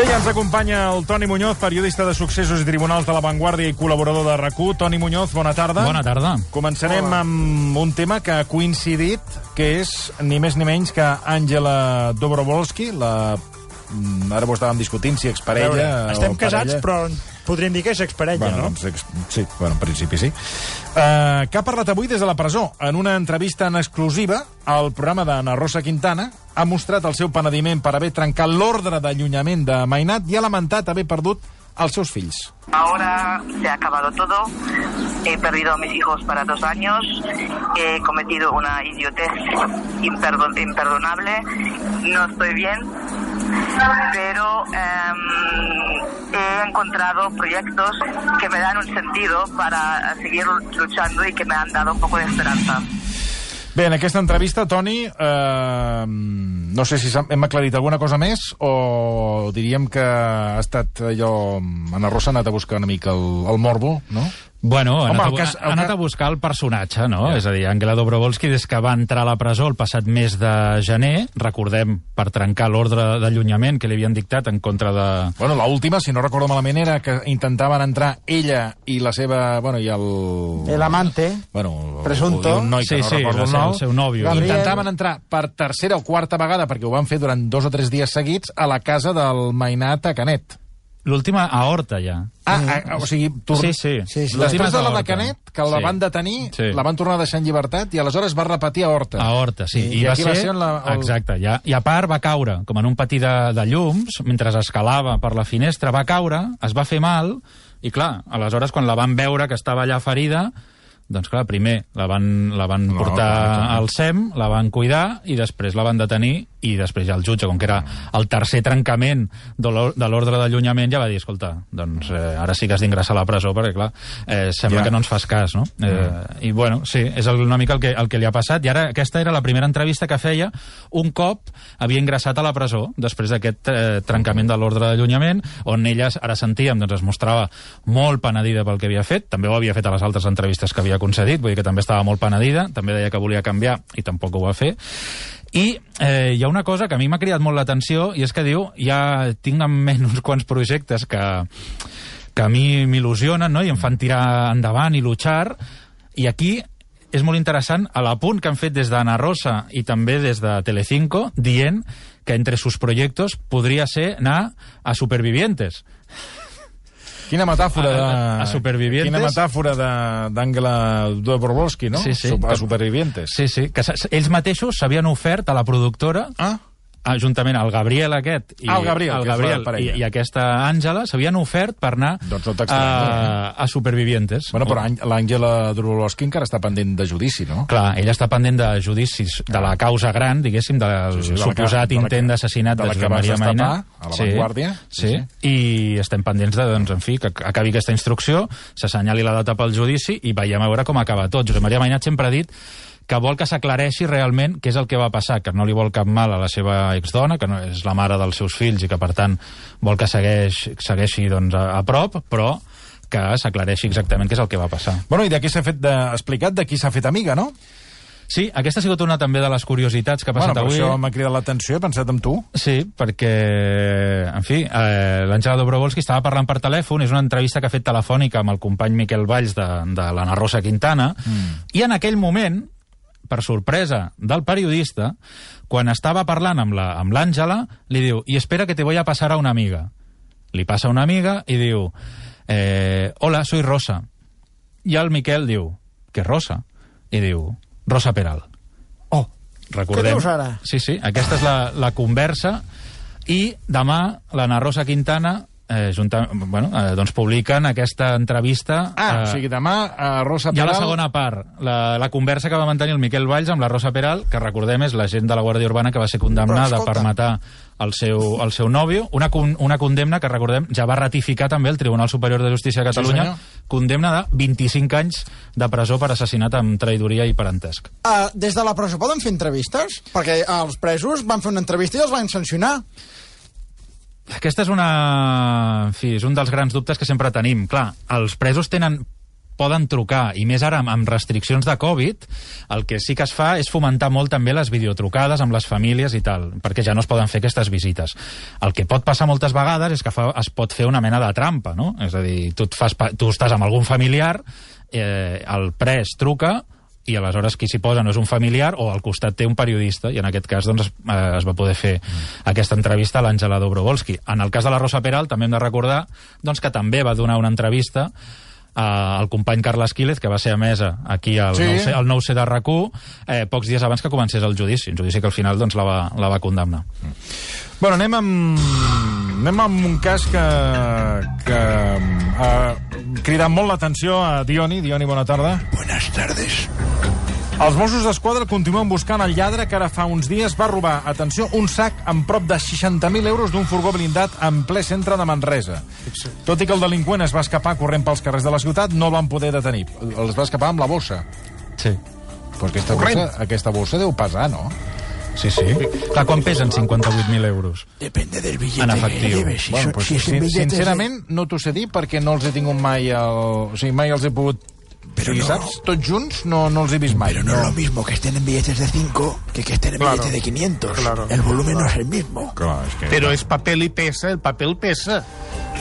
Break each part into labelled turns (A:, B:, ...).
A: Bé, ja ens acompanya el Toni Muñoz, periodista de successos i tribunals de La Vanguardia i col·laborador de rac Toni Muñoz, bona tarda.
B: Bona tarda.
A: Començarem Hola. amb un tema que ha coincidit, que és ni més ni menys que Àngela Dobrovolsky, la... mm, Ara ho estàvem discutint, si exparella
C: Veure, Estem casats,
A: parella.
C: però podríem dir que és exparella,
A: Bueno,
C: no?
A: doncs, ex- sí, bueno, en principi sí. Uh, que ha parlat avui des de la presó. En una entrevista en exclusiva al programa d'Anna Rosa Quintana ha mostrat el seu penediment per haver trencat l'ordre d'allunyament de Mainat i ha lamentat haver perdut els seus fills.
D: Ahora se ha acabado todo. He perdido a mis hijos para dos años. He cometido una idiotez imperdon- imperdonable. No estoy bien. Pero em, he encontrado proyectos que me dan un sentido para seguir luchando y que me han dado un poco de esperanza.
A: Bé, en aquesta entrevista, Toni, eh, no sé si hem aclarit alguna cosa més o diríem que ha estat allò... Anna Rosa ha anat a buscar una mica el, el morbo, no?
B: Bueno, ha anat,
A: cas-
B: ha anat
A: cas-
B: a buscar el personatge, no? És a dir, Angela Dobrovolsky, des que va entrar a la presó el passat mes de gener, recordem, per trencar l'ordre d'allunyament que li havien dictat en contra de...
A: Bueno, la última, si no recordo malament, era que intentaven entrar ella i la seva... Bueno, i el...
C: El amante.
A: Bueno,
C: Presunto.
A: un noi que
B: Sí,
A: no
B: sí,
A: recordo
B: el
A: nom.
B: el seu nòvio.
C: Gabriel.
A: Intentaven entrar per tercera o quarta vegada, perquè ho van fer durant dos o tres dies seguits, a la casa del Mainat a Canet.
B: L'última a Horta, ja.
A: Ah, ah, o sigui, tor...
B: Sí, sí.
C: Sí, sí.
A: Després
B: és
A: de
B: a
A: la de. Canet, que la
B: Sí.
A: van detenir,
B: Sí.
A: la van tornar a deixar en llibertat i aleshores va repetir a Horta.
B: A Horta, sí.
A: I aquí va ser en la- el-
B: Exacte. Ja, I a part va caure, com en un patí de, de llums, mentre escalava per la finestra, va caure, es va fer mal, i clar, aleshores quan la van veure que estava allà ferida, doncs clar, primer la van, la van
A: No,
B: portar
A: clar.
B: al SEM, la van cuidar, i després la van detenir, i després ja el jutge, com que era el tercer trencament de l'or- de l'ordre d'allunyament, ja va dir, escolta, doncs eh, ara sí que has d'ingressar a la presó, perquè clar, eh, sembla
A: Ja.
B: que no ens fas cas, no? Eh, I bueno, sí, és el- una mica el que, el que li ha passat, i ara aquesta era la primera entrevista que feia un cop havia ingressat a la presó, després d'aquest eh, trencament de l'ordre d'allunyament, on ella, ara sentíem, doncs es mostrava molt penedida pel que havia fet, també ho havia fet a les altres entrevistes que havia concedit, vull dir que també estava molt penedida, també deia que volia canviar i tampoc ho va fer, i eh, hi ha una cosa que a mi m'ha cridat molt l'atenció i és que diu, ja tinc en ment uns quants projectes que, que a mi m'il·lusionen no? i em fan tirar endavant i luchar i aquí és molt interessant a l'apunt que han fet des d'Anna Rosa i també des de Telecinco dient que entre sus proyectos podria ser anar a Supervivientes.
A: Quina metàfora de...
B: A- a Supervivientes.
A: Quina metàfora d'Àngela Dobrovolsky, no?
B: Sí, sí.
A: A Supervivientes.
B: Sí, sí, que ells mateixos s'havien ofert a la productora
A: Ah,
B: juntament al Gabriel aquest i,
A: Ah, el Gabriel,
B: el Gabriel i, i aquesta Àngela s'havien ofert per anar
A: Doncs no
B: a, a Supervivientes.
A: bueno, però Àng- l'Àngela Dobrovolsky encara està pendent de judici, no?
B: Clar, ella està pendent de judicis de la causa gran, diguéssim, del
A: Sí, sí, de
B: suposat
A: que-
B: intent d'assassinat
A: de
B: de, Josep Maria
A: destapar
B: Maina.
A: a La Vanguardia. Sí,
B: Sí, sí, i estem pendents de, doncs, en fi, que acabi aquesta instrucció, s'assenyali la data pel judici i veiem a veure com acaba tot. Josep Maria Mainat sempre ha dit que vol que s'aclareixi realment què és el que va passar, que no li vol cap mal a la seva exdona, que no és la mare dels seus fills i que, per tant, vol que segueix, segueixi doncs, a, a prop, però que s'aclareixi exactament què és el que va passar.
A: Bueno, i d'aquí s'ha fet de... explicat de qui s'ha fet amiga, no?
B: Sí, aquesta ha sigut una també de les curiositats que ha
A: Bueno,
B: passat
A: per
B: avui.
A: això m'ha cridat l'atenció, he pensat en tu.
B: Sí, perquè, en fi, eh, l'Àngela Dobrovolsky estava parlant per telèfon, és una entrevista que ha fet telefònica amb el company Miquel Valls de, de l'Anna Rosa Quintana, mm. i en aquell moment, per sorpresa del periodista, quan estava parlant amb la- amb l'Àngela, li diu, i espera que te voy a pasar a una amiga. Li passa una amiga i diu, eh, hola, soy Rosa. I el Miquel diu, què Rosa? I diu, Rosa Peral.
C: Oh,
B: Recordem...
C: Què dius ara?
B: Sí, sí, aquesta és la, la conversa i demà l'Anna Rosa Quintana eh, junta, bueno, eh, doncs publiquen aquesta entrevista...
A: Ah,
B: eh,
A: o sigui, demà a Rosa
B: hi ha
A: Peral...
B: la segona part, la, la conversa que va mantenir el Miquel Valls amb la Rosa Peral, que recordem és l'agent de la Guàrdia Urbana que va ser condemnada per matar el seu, el seu nòvio, una, una condemna que, recordem, ja va ratificar també el Tribunal Superior de Justícia de Catalunya,
A: senyor.
B: condemna de 25 anys de presó per assassinat amb traïdoria i parentesc.
E: Uh, des de la presó poden fer entrevistes? Perquè els presos van fer una entrevista i els van sancionar.
B: Aquesta és una... En fi, és un dels grans dubtes que sempre tenim. Clar, els presos tenen poden trucar, i més ara amb, restriccions de Covid, el que sí que es fa és fomentar molt també les videotrucades amb les famílies i tal, perquè ja no es poden fer aquestes visites. El que pot passar moltes vegades és que fa, es pot fer una mena de trampa, no? És a dir, tu, et fas, tu estàs amb algun familiar, eh, el pres truca, i aleshores qui s'hi posa no és un familiar o al costat té un periodista i en aquest cas doncs, es, eh, es va poder fer aquesta entrevista a l'Àngela Dobrovolski. En el cas de la Rosa Peral també hem de recordar doncs, que també va donar una entrevista eh, al company Carles Quílez, que va ser emesa aquí al
A: Sí.
B: sí. 9C, al 9C de rac eh, pocs dies abans que comencés el judici, un judici que al final doncs, la, va, la va condemnar.
A: Bueno, anem amb, anem amb un cas que, que ha cridat molt l'atenció a Dioni. Dioni, bona tarda.
F: Buenas tardes.
A: Els Mossos d'Esquadra continuen buscant el lladre que ara fa uns dies va robar, atenció, un sac amb prop de 60.000 euros d'un furgó blindat en ple centre de Manresa. Tot i que el delinqüent es va escapar corrent pels carrers de la ciutat, no el van poder detenir. Els va escapar amb la bossa.
B: Sí.
A: Però aquesta bossa, aquesta bossa deu pesar, no?
B: Sí, sí. Clar, quan pesen 58.000 euros?
F: Depende del billete
B: En
F: que
B: efectiu.
F: lleves. Si,
A: Bueno, pues,
F: si
A: sincerament, no t'ho sé dir perquè no els he tingut mai... El... O sigui, mai els he pogut...
F: Però
A: o sigui,
F: no.
A: saps? Tots junts no, no els he vist mai.
F: Pero no, es lo mismo que estén en billetes de 5 que que estén en
C: Claro.
F: billetes de 500.
C: Claro.
F: el volumen no es el mismo.
A: Clar, és que...
G: Pero es papel y pesa, el papel pesa.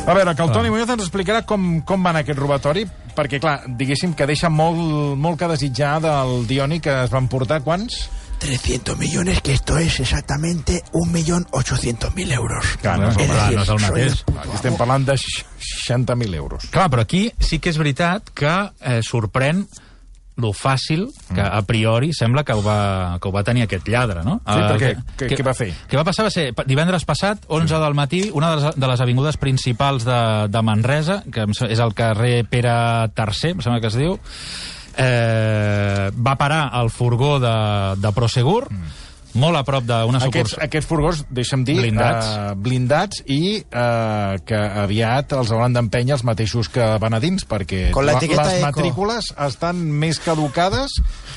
A: A veure, que el Toni Muñoz ens explicarà com, com va anar aquest robatori, perquè, clar, diguéssim que deixa molt, molt que desitjar del Dioni que es van portar, quants?
F: 300 millones, que esto es exactamente 1.800.000 euros.
A: Clar, no és
B: clar, no és el mateix.
A: Aquí estem parlant de 60.000 euros.
B: Clar, però aquí sí que és veritat que eh, sorprèn lo fàcil que a priori sembla que ho va, que ho va tenir aquest lladre, no?
A: Sí,
B: Eh,
A: perquè
B: que-
A: què- què va fer?
B: Què va passar va ser divendres passat, 11 del matí, una de les, de les avingudes principals de, de Manresa, que és el carrer Pere III, em sembla que es diu, eh, va parar el furgó de, de Prosegur, molt a prop d'una
A: Aquests,
B: sucursal.
A: aquests furgons, deixa'm dir,
B: Blindats.
A: eh, blindats i eh, que aviat els hauran d'empènyer els mateixos que van a dins, perquè
E: Con la
A: les
E: eco.
A: matrícules estan més caducades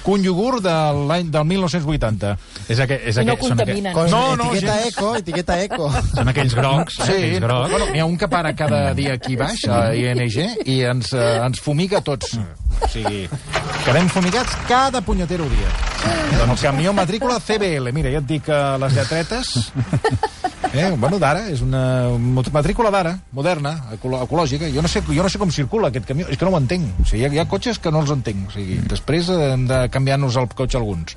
A: que un iogurt de l'any del 1980.
B: És, aqu és
H: I no
B: aqu són, aqu
H: contaminen.
E: Con
A: No, no,
E: etiqueta
A: gens.
E: eco, etiqueta eco.
B: són aquells grocs, eh,
A: Sí,
B: aquells grocs.
A: bueno, n'hi ha un que para cada dia aquí baix, a ING, i ens, eh, ens fumiga tots. O sigui, quedem fumigats cada punyetero dia. El camió matrícula CBL, mira, ja et dic eh, les lletretes... Eh, bueno, d'ara, és una matrícula d'ara, moderna, ecològica. Jo no, sé, jo no sé com circula aquest camió, és que no ho entenc. O sigui, hi, ha, hi ha cotxes que no els entenc. O sigui, després eh, hem de canviar-nos el cotxe alguns.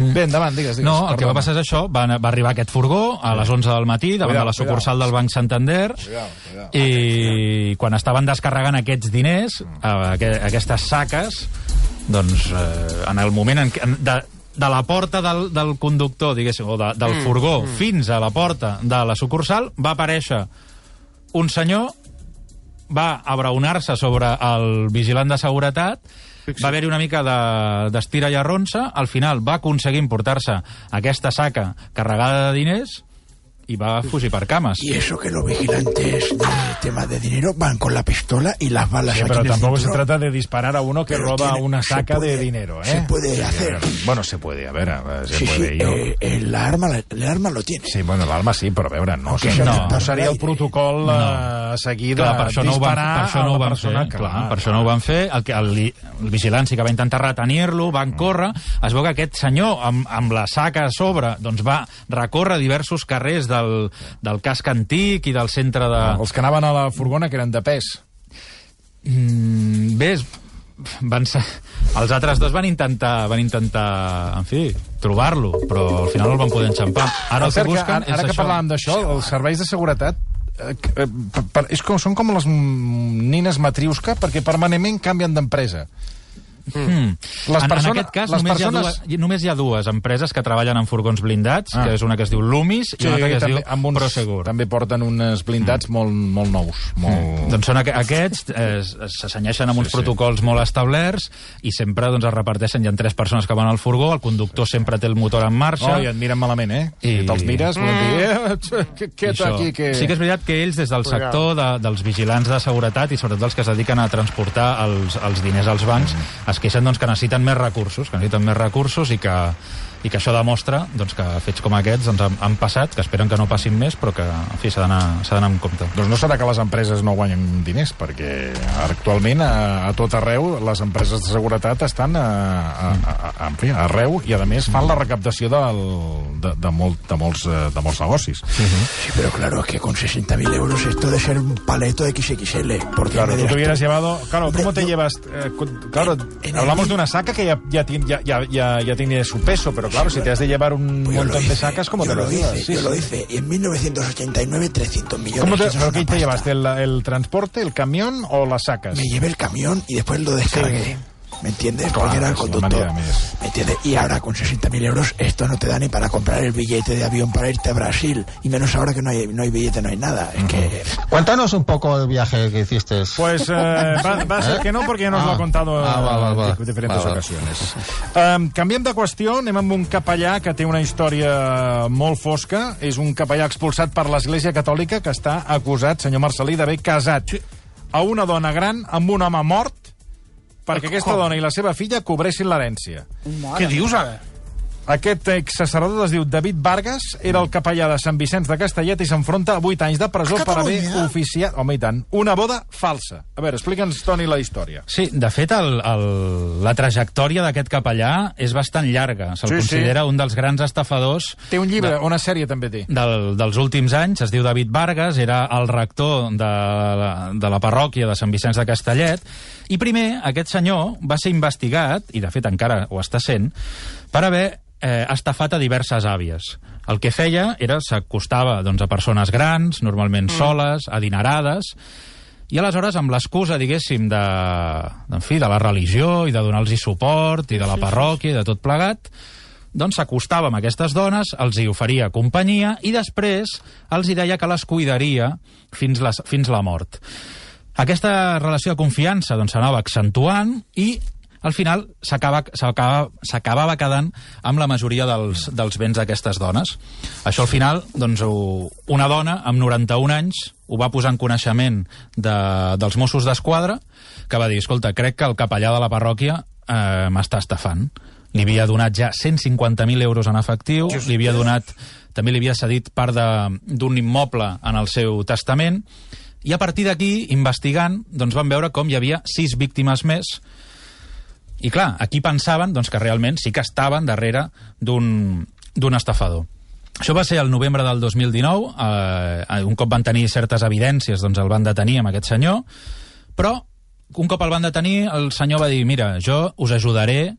A: Bé, endavant, digues, digues.
B: No, el que va
A: perdona.
B: passar és això, va, va arribar aquest furgó a les 11 del matí davant
A: Cuidao,
B: de la sucursal
A: cuidao.
B: del Banc Santander
A: Cuidao, cuidao.
B: i quan estaven descarregant aquests diners, eh, aqu- aquestes saques, doncs eh, en el moment en què, en- de, de la porta del, del conductor, diguéssim, o de, del furgó fins a la porta de la sucursal, va aparèixer un senyor va abraonar-se sobre el vigilant de seguretat, va haver-hi una mica de- d'estira i arronsa, al final va aconseguir emportar-se aquesta saca carregada de diners i va fugir per cames.
F: Y eso que los vigilantes de temas de dinero van con la pistola y las balas
A: Sí,
F: aquí
A: pero
F: en el
A: tampoco se trata de disparar a uno que
F: Pero
A: roba
F: tiene-
A: una saca de
F: puede-
A: dinero, ¿eh?
F: se puede
A: Sí, a
F: hacer.
A: ver, bueno, se puede, a ver, a ver, se
F: Sí,
A: puede.
F: sí,
A: yo-
F: eh, eh, la arma, el arma lo tiene.
A: Sí, bueno, l'alma sí, però a veure, no,
F: sea
A: no,
F: de
A: no seria el protocol
B: No.
A: eh, a seguir de
B: Clar, per això no ho van,
A: disparar
B: per això no
A: a
B: ho
A: la
B: van
A: persona.
B: fer, clar, per això no ho van fer. El, que el, el vigilant sí que va intentar retenir-lo, van córrer. Es veu que aquest senyor, amb, amb la saca a sobre, doncs va recórrer diversos carrers del, del casc antic i del centre de...
A: Els que anaven a la furgona que eren de pes.
B: Mm, bé, van ser... els altres dos van intentar, van intentar, en fi, trobar-lo, però al final no el van poder enxampar. Ara
A: Per
B: el que
A: cert, que
B: busquen
A: ara, ara
B: és
A: que
B: això.
A: parlàvem d'això, els serveis de seguretat eh, eh, per, és com, són com les nines matriusca perquè permanentment canvien d'empresa.
B: Hmm.
A: Les
B: en,
A: persones-
B: en aquest cas,
A: les
B: només,
A: persones-
B: hi ha dues, només hi ha dues empreses que treballen en furgons blindats,
A: Ah.
B: que és una que es diu Lumis i una altra que es
A: també,
B: diu
A: amb uns,
B: Prosegur.
A: també porten uns blindats molt, molt nous. Molt...
B: Doncs són aqu aquests, eh, s'assenyeixen amb uns
A: Sí, sí.
B: protocols molt establerts i sempre doncs, es reparteixen, hi ha tres persones que van al furgó, el conductor sempre té el motor en marxa.
A: Oh, i et miren malament, eh?
B: I-
A: I te'ls mires, volen dir, eh, què, què
B: Això.
A: aquí, que...
B: Sí que és veritat que ells, des del sector de, dels vigilants de seguretat i sobretot els que es dediquen a transportar els, els diners als bancs,
A: Mm.
B: Es queixen doncs, que necessiten més recursos, que necessiten més recursos i que, i que això demostra doncs, que fets com aquests doncs, han, han passat, que esperen que no passin més, però que en fi, s'ha d'anar amb compte.
A: Doncs no serà que les empreses no guanyen diners, perquè actualment a, a tot arreu les empreses de seguretat estan a, a, a, a, en fi, arreu i a més fan la recaptació del, de, de, molt, de, molts, eh, de molts negocis.
F: Sí, pero claro, es que con 60.000 euros esto de ser un paleto XXL. Porque
A: Claro, tú te hubieras llevado... Claro, ¿cómo te llevas? eh, claro, hablamos de una saca que ya, ya, ya, ya, ya tiene su peso, pero claro, si te has de llevar un
F: pues
A: montón de
F: hice,
A: sacas, ¿cómo te lo,
F: lo
A: llevas?
F: hice,
A: Sí,
F: yo
A: sí.
F: lo hice. Y en 1989, 300 millones.
A: ¿Cómo te, pero qué te llevaste? ¿El, ¿El transporte, el camión o las sacas?
F: Me llevé el camión y después lo descargué. ¿Me entiendes?
A: Claro,
F: Porque era el conductor. ¿Me entiendes? Y ahora con 60.000 euros esto no te da ni para comprar el billete de avión para irte a Brasil. Y menos ahora que no hay, no hay billete, no hay nada. Es que...
H: Cuéntanos un poco el viaje que hiciste.
A: Pues eh, va, va a ser que no, porque ya nos lo ha
H: Ah.
A: contado
H: Ah, va, va, va.
A: en diferentes
H: Va, va.
A: ocasiones. Um, canviem de qüestió, anem amb un capellà que té una història molt fosca. És un capellà expulsat per l'Església Catòlica que està acusat, senyor Marcelí, d'haver casat a una dona gran amb un home mort perquè aquesta dona i la seva filla cobressin l'herència.
G: Què dius, ara?
A: Aquest ex-sacerdot es diu David Vargas, era el capellà de Sant Vicenç de Castellet i s'enfronta a 8 anys de presó per haver oficiat, home i tant, una boda falsa. A veure, explica'ns, Toni, la història.
B: Sí, de fet, el, el, la trajectòria d'aquest capellà és bastant llarga. Se'l
A: Sí, sí.
B: considera un dels grans estafadors
A: Té un llibre, una sèrie també té.
B: del, dels últims anys, es diu David Vargas, era el rector de la, de la parròquia de Sant Vicenç de Castellet, i primer aquest senyor va ser investigat, i de fet encara ho està sent, per haver eh, estafat a diverses àvies. El que feia era s'acostava doncs, a persones grans, normalment mm. soles, adinerades, i aleshores, amb l'excusa, diguéssim, de, en fi, de la religió i de donar-los suport i de la parròquia i de tot plegat, doncs s'acostava amb aquestes dones, els hi oferia companyia i després els hi deia que les cuidaria fins, les, fins la mort. Aquesta relació de confiança doncs, s'anava accentuant i al final s'acaba- s'acaba- s'acabava quedant amb la majoria dels, dels béns d'aquestes dones. Això al final, doncs, ho, una dona amb 91 anys ho va posar en coneixement de, dels Mossos d'Esquadra, que va dir, escolta, crec que el capellà de la parròquia eh, m'està estafant. Li havia donat ja 150.000 euros en efectiu, li havia donat, també li havia cedit part d'un immoble en el seu testament, i a partir d'aquí, investigant, doncs van veure com hi havia sis víctimes més i clar, aquí pensaven doncs, que realment sí que estaven darrere d'un estafador. Això va ser el novembre del 2019, eh, un cop van tenir certes evidències, doncs el van detenir amb aquest senyor, però un cop el van detenir, el senyor va dir, mira, jo us ajudaré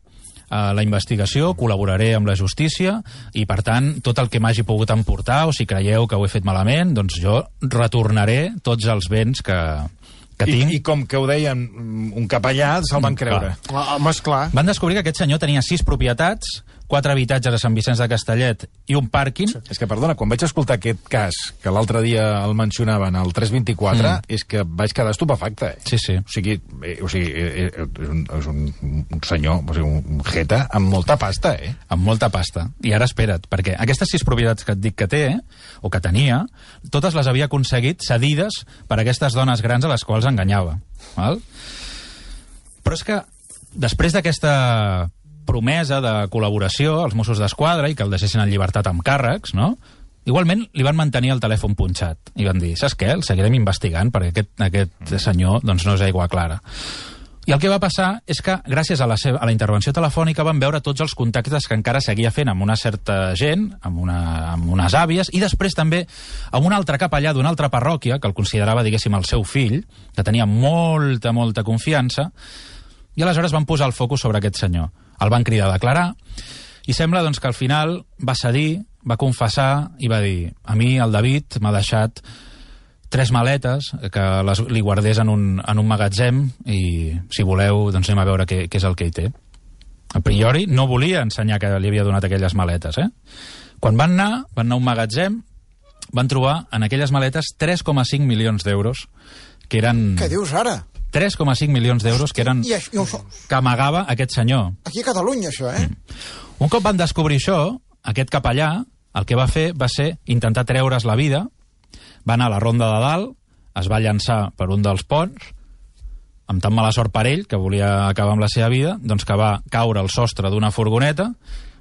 B: a la investigació, col·laboraré amb la justícia i, per tant, tot el que m'hagi pogut emportar o si creieu que ho he fet malament, doncs jo retornaré tots els béns que, que
A: I,
B: tinc.
A: I com que ho deien un capellà, se'l van
B: Mm,
A: creure.
G: Clar, home, esclar.
B: Van descobrir que aquest senyor tenia sis propietats, quatre habitatges a Sant Vicenç de Castellet i un pàrquing.
A: És que, perdona, quan vaig escoltar aquest cas, que l'altre dia el mencionaven al 324, mm. és que vaig quedar estupefacte. Eh?
B: Sí, sí.
A: O sigui, eh, o sigui eh, eh, és, un, és un, un senyor, o sigui, un jeta amb molta pasta, eh?
B: amb molta pasta. I ara espera't, perquè aquestes sis propietats que et dic que té, o que tenia, totes les havia aconseguit cedides per aquestes dones grans a les quals enganyava. Val? Però és que després d'aquesta promesa de col·laboració als Mossos d'Esquadra i que el deixessin en llibertat amb càrrecs, no? Igualment, li van mantenir el telèfon punxat. I van dir, saps què? El seguirem investigant perquè aquest, aquest senyor doncs, no és aigua clara. I el que va passar és que, gràcies a la, seva, a la intervenció telefònica, van veure tots els contactes que encara seguia fent amb una certa gent, amb, una, amb unes àvies, i després també amb un altre capellà d'una altra parròquia, que el considerava, diguéssim, el seu fill, que tenia molta, molta confiança, i aleshores van posar el focus sobre aquest senyor. El van cridar a declarar, i sembla doncs, que al final va cedir, va confessar i va dir a mi el David m'ha deixat tres maletes que les, li guardés en un, en un magatzem i, si voleu, doncs anem a veure què, què és el que hi té. A priori no volia ensenyar que li havia donat aquelles maletes, eh? Quan van anar, van anar a un magatzem, van trobar en aquelles maletes 3,5 milions d'euros, que eren...
E: Què dius ara?
B: 3,5 milions d'euros que eren
E: I, això, i això,
B: que amagava aquest senyor.
E: aquí a Catalunya, això, eh?
B: Un cop van descobrir això, aquest capellà el que va fer va ser intentar treure's la vida, va anar a la ronda de dalt, es va llançar per un dels ponts, amb tan mala sort per ell, que volia acabar amb la seva vida, doncs que va caure al sostre d'una furgoneta,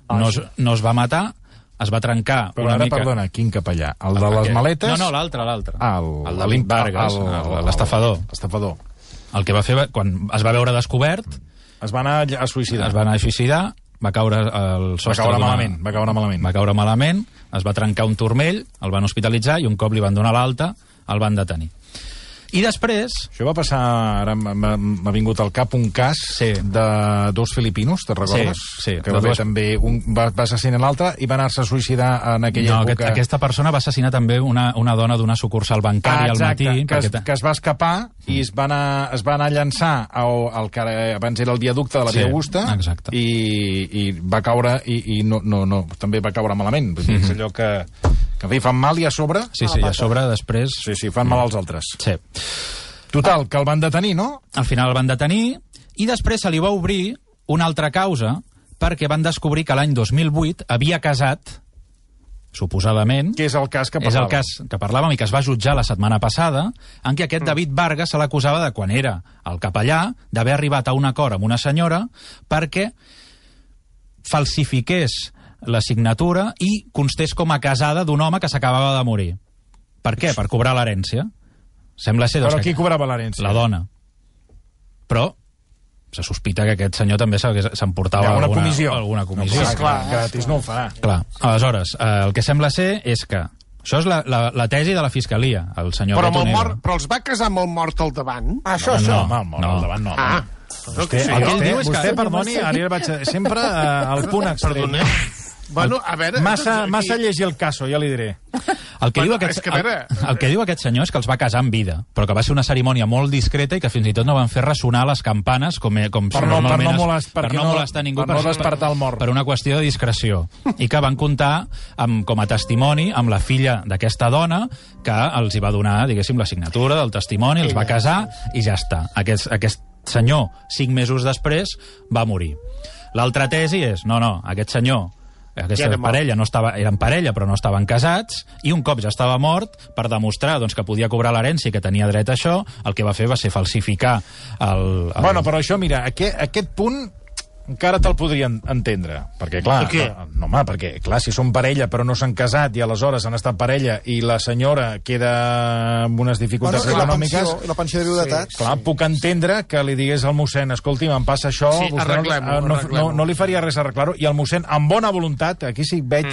B: no, es, no es va matar, es va trencar
A: Però
B: una
A: ara,
B: mica...
A: perdona, quin capellà? El de les maletes?
B: No, no, l'altre, l'altre.
A: Ah, el,
B: el de l'Imp Vargas, l'estafador.
A: L'estafador.
B: El que va fer, va- quan es va veure descobert,
A: Es va anar a suïcidar.
B: es va anar a suïcidar, va caure al
A: va
B: sostre
A: caure
B: d'una-
A: malament, va caure malament.
B: va caure malament, es va trencar un turmell, el van hospitalitzar i un cop li van donar l'alta, el van detenir. I després,
A: Això va passar, ara m'ha- vingut al cap un cas
B: Sí.
A: de dos filipinos, te recordes?
B: Sí, sí,
A: Que va
B: dues-
A: també un va, va assassinar l'altre i va anar-se a suïcidar en aquella
B: no, aquest,
A: època.
B: aquesta persona va assassinar també una, una dona d'una sucursal bancària
A: Ah, exacte,
B: al matí.
A: que, es,
B: perquè-
A: que es va escapar i es va anar, es va anar a llançar al, al que abans era el viaducte de la
B: Sí,
A: Via Augusta
B: exacte.
A: i, i va caure i, i no, no, no, també va caure malament Vull dir, és allò que, que fi, fan mal i a sobre?
B: Sí, sí, i a sobre després...
A: sí, sí, fan mal als altres.
B: Sí.
A: total, que el van detenir, no?
B: Al final el van detenir i després se li va obrir una altra causa perquè van descobrir que l'any 2008 havia casat suposadament,
A: que és el cas que
B: és el cas que parlàvem i que es va jutjar la setmana passada, en què aquest David Vargas se l'acusava de quan era el capellà d'haver arribat a un acord amb una senyora perquè falsifiqués la signatura i constés com a casada d'un home que s'acabava de morir. Per què? Per cobrar l'herència. Sembla ser... Doncs,
A: Però
B: que-
A: qui cobrava l'herència?
B: la dona. Però se sospita que aquest senyor també s'emportava
A: Hi ha una
B: alguna
A: comissió.
B: Alguna
A: No,
B: comissió.
A: clar, clar, gratis no ho farà.
B: Clar. Aleshores, eh, el que sembla ser és que això és la, la, la tesi de la fiscalia, el senyor
G: Però, amb el
B: Betonero.
G: mort, però els va casar amb el mort al davant?
E: Això,
B: No,
E: això.
A: Home, el mort
B: No.
A: al davant no.
G: Ah,
A: Vostè,
G: sí,
A: el que ell diu és que... Vostè, perdoni, ara vaig... Sempre eh, al punt extrem.
G: perdoneu. Bueno, a veure...
A: Massa,
G: doncs,
A: massa
G: aquí-
A: llegir el caso, ja li diré.
B: El que,
G: Bueno,
B: diu aquest,
G: que, veure-
B: el, el que diu aquest senyor és que els va casar en vida, però que va ser una cerimònia molt discreta i que fins i tot no van fer ressonar les campanes com, com
A: Per
B: si
A: no- per
B: normalment
A: no
B: es-
A: molest-
B: per no
A: no-
B: molestar ningú,
A: per no despertar el mort.
B: Per una qüestió de discreció. I que van comptar amb, com a testimoni amb la filla d'aquesta dona que els hi va donar, diguéssim, la signatura del testimoni, els va casar i ja està. Aquest, aquest senyor, cinc mesos després, va morir. L'altra tesi és, no, no, aquest senyor aquesta
G: Ja
B: parella no estava, eren parella però no estaven casats i un cop ja estava mort per demostrar doncs, que podia cobrar l'herència i que tenia dret a això el que va fer va ser falsificar el, el...
A: Bueno, però això, mira, aquest, aquest punt encara te'l podrien entendre. Perquè, clar,
G: Per què?
A: no, home, perquè, clar, si són parella però no s'han casat i aleshores han estat parella i la senyora queda amb unes
E: Bueno,
A: dificultats
E: la
A: econòmiques...
E: pensió, i la pensió de viudetat.
A: Clar, puc entendre que li digués al mossèn, escolti, em passa això,
G: Sí,
A: vostè no,
G: arreglem-ho,
A: no, no,
G: arreglem-ho.
A: no li faria res arreglar-ho, i el mossèn, amb bona voluntat, aquí sí veig...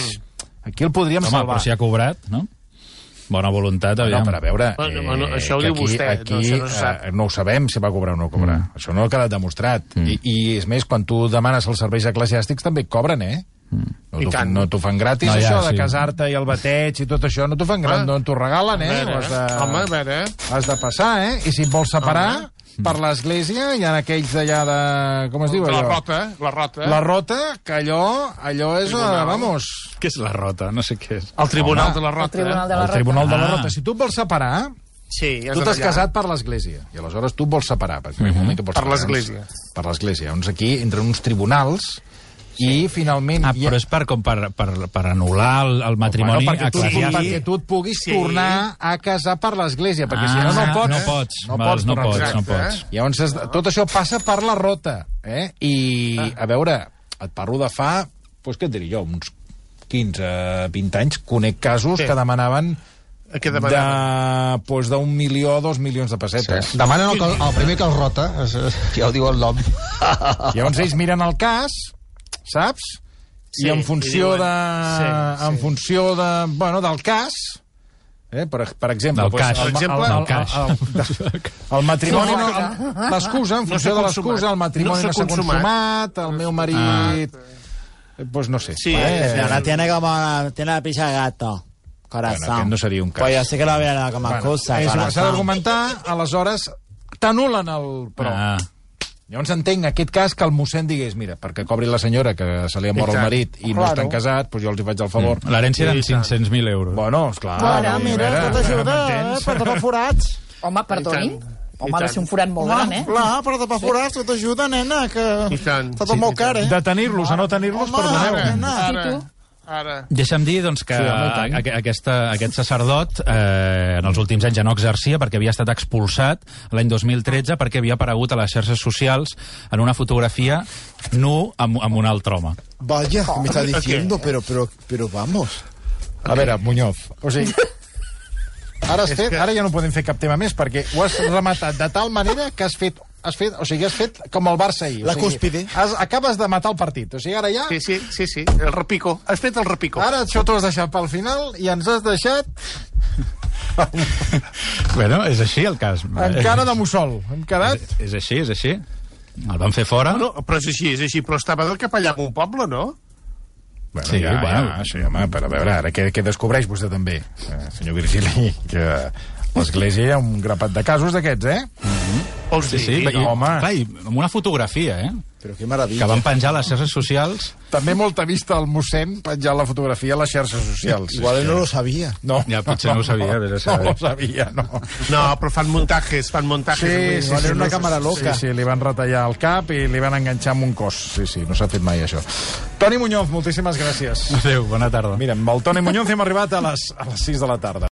A: Aquí el podríem
B: Home,
A: salvar.
B: però si ha cobrat, no? Bona voluntat,
A: No,
B: aviam.
A: per a veure... eh,
G: Bueno, bueno, això ho diu vostè,
A: Aquí,
G: no, això no se sap.
A: eh, no ho sabem si va cobrar o no cobrar. Mm. Això no ha quedat demostrat. Mm. I, I, és més, quan tu demanes els serveis eclesiàstics també cobren, eh? Mm. No
G: I
A: t'ho
G: tant.
A: no t'ho fan gratis,
B: No, ja,
A: això, de
B: sí.
A: casar-te i el bateig i tot això, no t'ho fan gratis,
G: Ah.
A: no t'ho regalen, eh?
G: A veure,
A: has de,
G: Home, a veure...
A: has de passar, eh? I si et vols separar, per l'església hi ha aquells d'allà de... Com es diu
G: La
A: allò?
G: rota, la rota.
A: La rota, que allò, allò és... Uh,
G: Tribunal.
A: vamos,
B: Què és la rota? No sé què és.
G: El Tribunal
A: Home,
G: de la Rota.
I: Tribunal de la
A: el Tribunal de la
B: Ah.
A: Rota. Si tu et vols separar,
G: Sí, ja
A: tu t'has casat per l'església, i aleshores tu et vols separar. Perquè mm -hmm. vols
G: Per
A: separar,
G: l'església.
A: doncs, Per l'església. Llavors aquí entren uns tribunals i finalment...
B: Ah, però és per, com per, per, per anul·lar el, el matrimoni
A: bueno, perquè, tu,
B: eclesiàstic.
A: perquè tu et puguis
G: Sí.
A: sí. tornar a casar per l'església, perquè si
B: Ah,
A: no, no pots.
B: no pots,
A: No pots,
B: no pots,
A: casar.
B: no
G: Exacte,
B: pots.
A: Llavors, has- tot això passa per la rota. Eh? I, a veure, et parlo de fa, doncs què et diré jo, uns 15, 20 anys, conec casos
G: Sí.
A: que demanaven
G: Què demanaven?
A: de, doncs, d'un milió, dos milions de pessetes. Sí.
H: Demanen el, que- el primer que els rota, ja ho diu el nom.
A: Llavors ells miren el cas, saps?
G: Sí,
A: I en
G: i
A: funció
G: diuen-
A: de...
G: sí,
A: en
G: sí.
A: funció de, bueno, del cas, eh, per, per exemple...
B: Del
A: doncs,
B: cas.
A: el,
G: Per exemple,
A: el, el,
B: cas.
A: el, el, el matrimoni, no, el- l'excusa, en
G: No
A: funció
G: s'ha
A: de l'excusa, el matrimoni
G: No
A: no
G: s'ha
A: s'ha
G: consumat.
A: consumat, el meu marit... Doncs no sé.
G: Sí,
A: eh,
I: Ahora tiene como tiene la prisa de gato. Corazón.
A: Bueno, aquest no seria un cas.
I: Pues yo sé que lo había como
A: Bueno,
I: excusa,
A: és igual, S'ha d'argumentar, aleshores t'anulen el... Però...
B: Ah.
A: Llavors entenc aquest cas que el mossèn digués mira, perquè cobri la senyora que se li ha mort el marit i no
E: Claro.
A: estan casats, doncs jo els hi faig el favor.
B: Mm. L'herència eren
G: Sí, tant.
B: 500.000 euros.
A: Bueno, esclar.
E: Ara, mira,
A: a veure,
E: tot ajuda, eh, per tapar forats.
J: Home, perdonin.
G: I tant.
J: Home, ha de ser un forat molt gran, eh?
E: clar, per tapar forats, tot ajuda, nena, que
G: I tant.
E: està tot molt car, eh?
A: De tenir-los a no tenir-los,
E: Home,
A: perdoneu.
E: ara, nena.
G: Ara.
B: Deixa'm dir doncs, que
A: Sí, home, tant.
B: sí, aquesta, aquest sacerdot eh, en els últims anys ja no exercia perquè havia estat expulsat l'any 2013 perquè havia aparegut a les xarxes socials en una fotografia nu amb, amb un altre home.
F: Vaya, ¿qué me está diciendo? Pero, pero, pero vamos.
A: A veure, Muñoz, o sigui... Ara, has fet, ara ja no podem fer cap tema més perquè ho has rematat de tal manera que has fet has fet, o sigui, has fet com el Barça ahir.
F: La
A: o sigui,
F: cúspide.
A: Has, acabes de matar el partit. O sigui, ara ja...
G: Sí, sí, sí, sí, el repico. Has fet el repico.
A: Ara això t'ho has deixat pel final i ens has deixat
B: Bueno, és així el cas.
A: en cara de mussol. Hem quedat...
B: És, és així, és així. El van fer fora.
G: No, però és així, és així. Però estava del capellà en un poble, no?
A: Bueno,
B: Sí,
A: ja,
B: bueno.
A: ja, sí, home, però a veure, ara què, què descobreix vostè també, eh, senyor Virgili, que l'Església hi ha un grapat de casos d'aquests, eh?
G: Vols
B: Sí, sí,
G: dir?
B: i,
A: home.
B: clar, i amb una fotografia, eh?
F: Pero qué
B: Que
F: maravilla.
B: van penjar a les xarxes socials.
A: També molta vista al mossèn penjant la fotografia a les xarxes socials.
F: Igual no lo sabía.
A: No,
B: Ja, potser no ho sabia, a
A: No
B: saber.
A: ho sabia, no.
G: No, però fan muntatges, fan muntatges.
A: Sí, sí, sí,
F: una
A: no-
F: càmera loca.
A: Sí, sí, li van retallar el cap i li van enganxar amb un cos. Sí, sí, no s'ha fet mai això. Toni Muñoz, moltíssimes gràcies.
B: Adéu, bona tarda.
A: Mira, amb el Toni Muñoz hem arribat a les, a les 6 de la tarda.